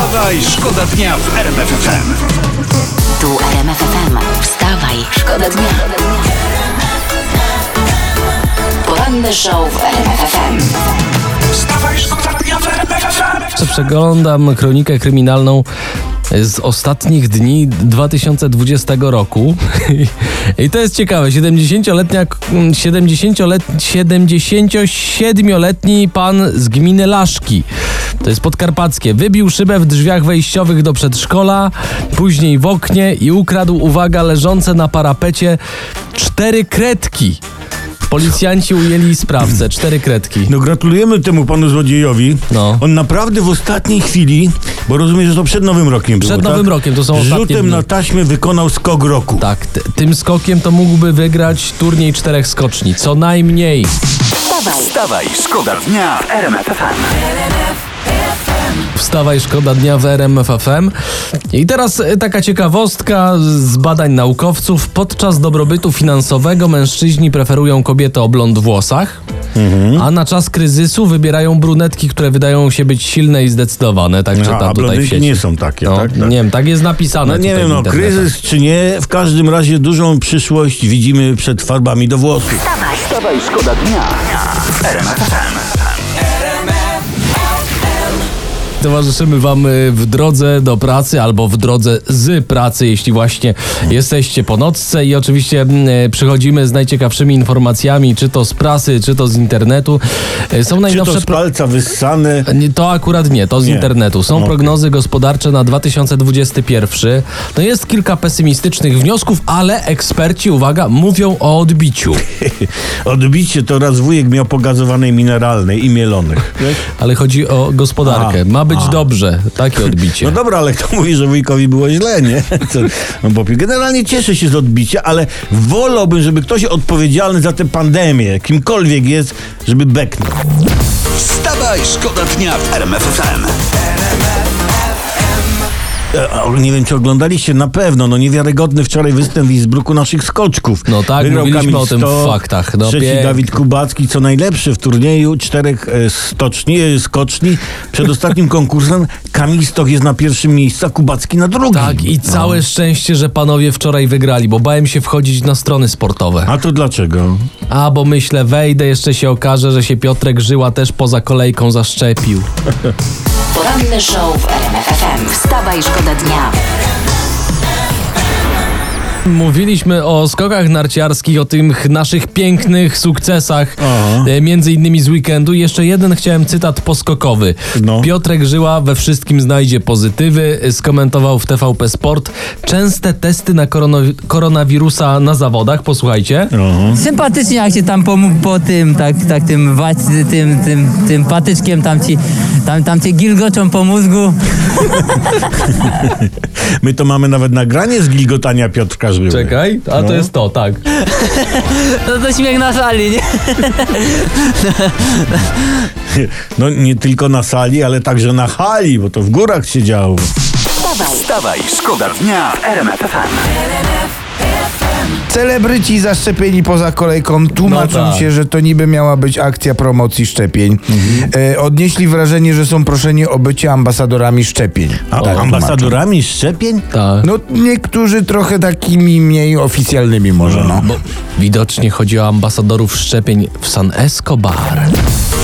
Wstawaj, szkoda dnia w RMF FM. Tu RMF FM. Wstawaj, szkoda dnia. Poranny show w RMF FM. Wstawaj, szkoda dnia w RMF FM. Przeglądam kronikę kryminalną z ostatnich dni 2020 roku. I to jest ciekawe. 70-letnia, 70-let, 77-letni pan z gminy Laszki. To jest podkarpackie. Wybił szybę w drzwiach wejściowych do przedszkola, później w oknie i ukradł, uwaga, leżące na parapecie cztery kredki. Policjanci ujęli sprawcę, cztery kredki. No gratulujemy temu panu złodziejowi. No. On naprawdę w ostatniej chwili, bo rozumiem, że to przed Nowym Rokiem Przed było, Nowym tak? Rokiem, to są ostatnie Rzutem dni. na taśmę wykonał skok roku. Tak, t- tym skokiem to mógłby wygrać turniej czterech skoczni, co najmniej. Wstawaj, Wstawaj, szkoda dnia w RMF FM. Wstawaj, szkoda dnia w RMF FM. I teraz e, taka ciekawostka z badań naukowców. Podczas dobrobytu finansowego mężczyźni preferują kobiety o blond włosach, a na czas kryzysu wybierają brunetki, które wydają się być silne i zdecydowane. Tak A, czytam a tutaj w sieci. nie są takie, no, tak? tak? Nie wiem, tak jest napisane No nie wiem, no kryzys czy nie, w każdym razie dużą przyszłość widzimy przed farbami do włosów. Wstawaj, szkoda dnia w RMF FM. Towarzyszymy Wam y, w drodze do pracy albo w drodze z pracy, jeśli właśnie jesteście po nocce i oczywiście mm, y, przychodzimy z najciekawszymi informacjami, czy to z prasy, czy to z internetu. Y, Są Czy najnowsze... to z palca wyssane? To akurat nie, to z Nie. internetu. Są Okej. prognozy gospodarcze na 2021. No jest kilka pesymistycznych wniosków, ale eksperci, uwaga, mówią o odbiciu. Odbicie to raz wujek miał pogazowanej mineralnej i mielonych. Ale chodzi o gospodarkę. A, Ma być a. dobrze, takie odbicie. No dobra, ale kto mówi, że wujkowi było źle, nie? Co, no generalnie cieszę się z odbicia, ale wolałbym, żeby ktoś odpowiedzialny za tę pandemię, kimkolwiek jest, żeby beknął. Wstawaj, szkoda dnia w RMF E, Nie wiem, czy oglądaliście, na pewno, no niewiarygodny wczoraj występ w Innsbrucku naszych skoczków. No tak, Wygrał mówiliśmy Kamil o tym w faktach, no trzeci pięknie. Dawid Kubacki, co najlepszy w turnieju czterech e, stoczni, e, skoczni. Przed ostatnim konkursem Kamil Stoch jest na pierwszym miejscu, a Kubacki na drugim. Tak, i całe szczęście, że panowie wczoraj wygrali, bo bałem się wchodzić na strony sportowe. A to dlaczego? A, bo myślę, wejdę, jeszcze się okaże, że się Piotrek Żyła też poza kolejką zaszczepił. poranny show w RMF FM. Wstawaj, szkoda dnia. Mówiliśmy o skokach narciarskich, o tych naszych pięknych sukcesach, Aha. e, między innymi z weekendu. Jeszcze jeden chciałem cytat poskokowy. No. Piotrek Żyła we wszystkim znajdzie pozytywy, skomentował w TVP Sport. Częste testy na koronawirusa na zawodach, posłuchajcie. Aha. Sympatycznie jak się tam po, po tym, tak, tak tym, wać, tym, tym, tym patyczkiem tam ci, tam, tam cię gilgoczą po mózgu. My to mamy nawet nagranie z gilgotania Piotrka Żyły. Czekaj, a to No. jest to, tak. No to śmiech na sali, nie? No nie tylko na sali, ale także na hali, bo to w górach się działo. Wstawaj, Wstawaj, szkoda dnia w RMF FM. Celebryci zaszczepieni poza kolejką tłumaczą No tak. się, że to niby miała być akcja promocji szczepień. E, odnieśli wrażenie, że są proszeni o bycie ambasadorami szczepień. A Tak ambasadorami szczepień? tak. tłumaczą. No niektórzy trochę takimi mniej oficjalnymi może, no. Bo widocznie chodzi o ambasadorów szczepień w San Escobar.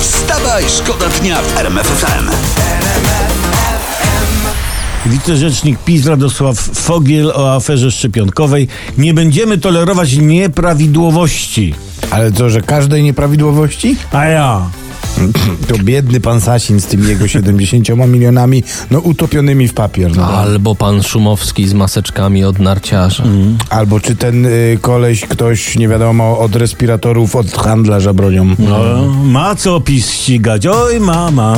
Wstawaj, szkoda dnia w RMF FM. Wicerzecznik PiS Radosław Fogiel o aferze szczepionkowej. Nie będziemy tolerować nieprawidłowości. Ale co, że każdej nieprawidłowości? A ja. To biedny pan Sasin z tymi jego 70 milionami, no utopionymi w papier. No. Albo pan Szumowski z maseczkami od narciarza. Albo czy ten y, koleś, ktoś, nie wiadomo, od respiratorów, od handlarza bronią. No, ma co PiS ścigać. Oj, mama.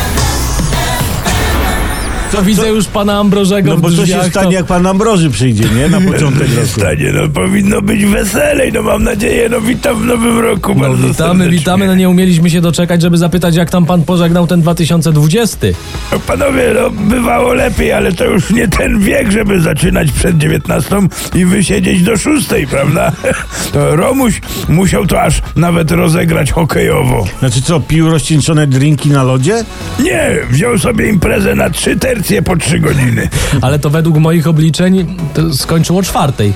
To widzę już pana Ambrożego No w bo co się drzwiach, stanie, to- jak pan Ambroży przyjdzie, nie? Na początek roku. Stanie, no powinno być weselej, no mam nadzieję, no witam w nowym roku No, bardzo witamy, serdecznie. witamy. No nie umieliśmy się doczekać, żeby zapytać, jak tam pan pożegnał ten 2020. No, panowie, no bywało lepiej, ale to już nie ten wiek, żeby zaczynać przed 19 i wysiedzieć do 6, prawda? To Romuś musiał to aż nawet rozegrać hokejowo. Znaczy co, pił rozcieńczone drinki na lodzie? Nie, wziął sobie imprezę na trzy tercje po trzy godziny. Ale to według moich obliczeń to skończył o czwartej.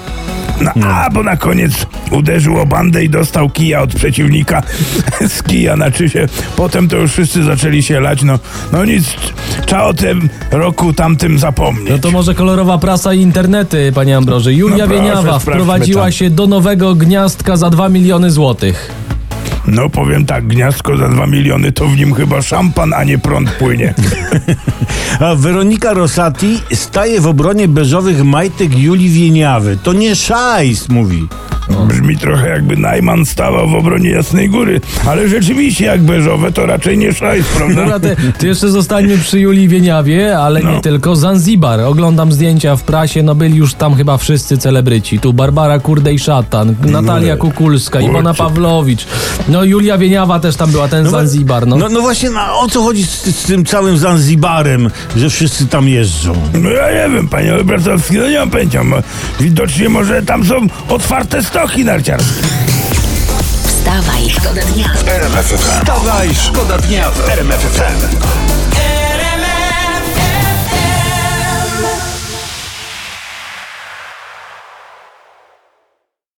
No, a, bo na koniec uderzył o bandę i dostał kija od przeciwnika z kija na czysie. Potem to już wszyscy zaczęli się lać. No, no nic, trzeba o tym roku tamtym zapomnieć. No to może kolorowa prasa i internety, panie Ambroży. Julia No proszę, Wieniawa wprowadziła to. się do nowego gniazdka za 2 miliony złotych. No powiem tak, gniazdko za dwa miliony to w nim chyba szampan, a nie prąd płynie. A Weronika Rosati staje w obronie beżowych majtek Julii Wieniawy. To nie szajs, mówi. Brzmi trochę jakby Najman stawał w obronie Jasnej Góry, ale rzeczywiście jak beżowe to raczej nie szajs, prawda? Dobra, ty, ty jeszcze zostańmy przy Julii Wieniawie, ale nie No. tylko. Zanzibar. Oglądam zdjęcia w prasie, no byli już tam chyba wszyscy celebryci. Tu Barbara Kurdej-Szatan, Natalia Kukulska, Iwona. Pawlowicz. No Julia Wieniawa też tam była, ten No Zanzibar. No. No, no właśnie, no, o co chodzi z, z tym całym Zanzibarem, że wszyscy tam jeżdżą? No ja nie wiem, panie Obertowski, no nie mam pojęcia. Mo- Widocznie może tam są otwarte stoki narciarskie. Wstawaj, szkoda dnia. Wstawaj, szkoda dnia w RMF FM.